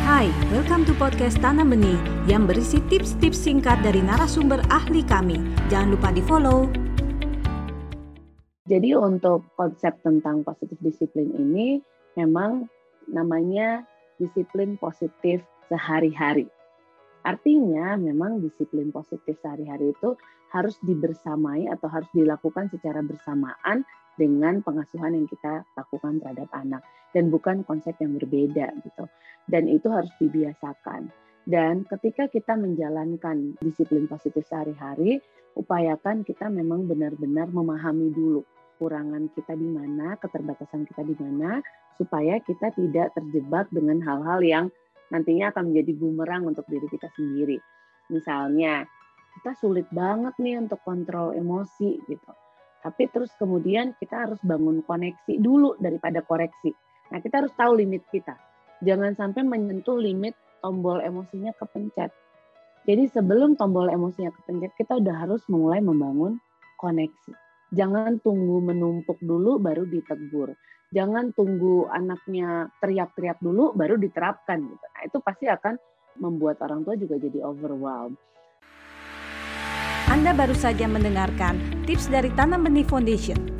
Hai, welcome to podcast Tanam Benih yang berisi tips-tips singkat dari narasumber ahli kami. Jangan lupa di follow. Jadi untuk konsep tentang positif disiplin ini memang namanya disiplin positif sehari-hari. Artinya memang disiplin positif sehari-hari itu harus dibersamai atau harus dilakukan secara bersamaan dengan pengasuhan yang kita lakukan terhadap anak dan bukan konsep yang berbeda gitu. Dan itu harus dibiasakan. Dan ketika kita menjalankan disiplin positif sehari-hari, upayakan kita memang benar-benar memahami dulu kurangan kita di mana, keterbatasan kita di mana, supaya kita tidak terjebak dengan hal-hal yang nantinya akan menjadi bumerang untuk diri kita sendiri. Misalnya, kita sulit banget nih untuk kontrol emosi gitu. Tapi terus kemudian kita harus bangun koneksi dulu daripada koreksi. Nah, kita harus tahu limit kita. Jangan sampai menyentuh limit tombol emosinya kepencet. Jadi sebelum tombol emosinya kepencet, kita udah harus mulai membangun koneksi. Jangan tunggu menumpuk dulu baru ditegur. Jangan tunggu anaknya teriak-teriak dulu baru diterapkan gitu. Nah, itu pasti akan membuat orang tua juga jadi overwhelmed. Anda baru saja mendengarkan tips dari Tanam Benih Foundation.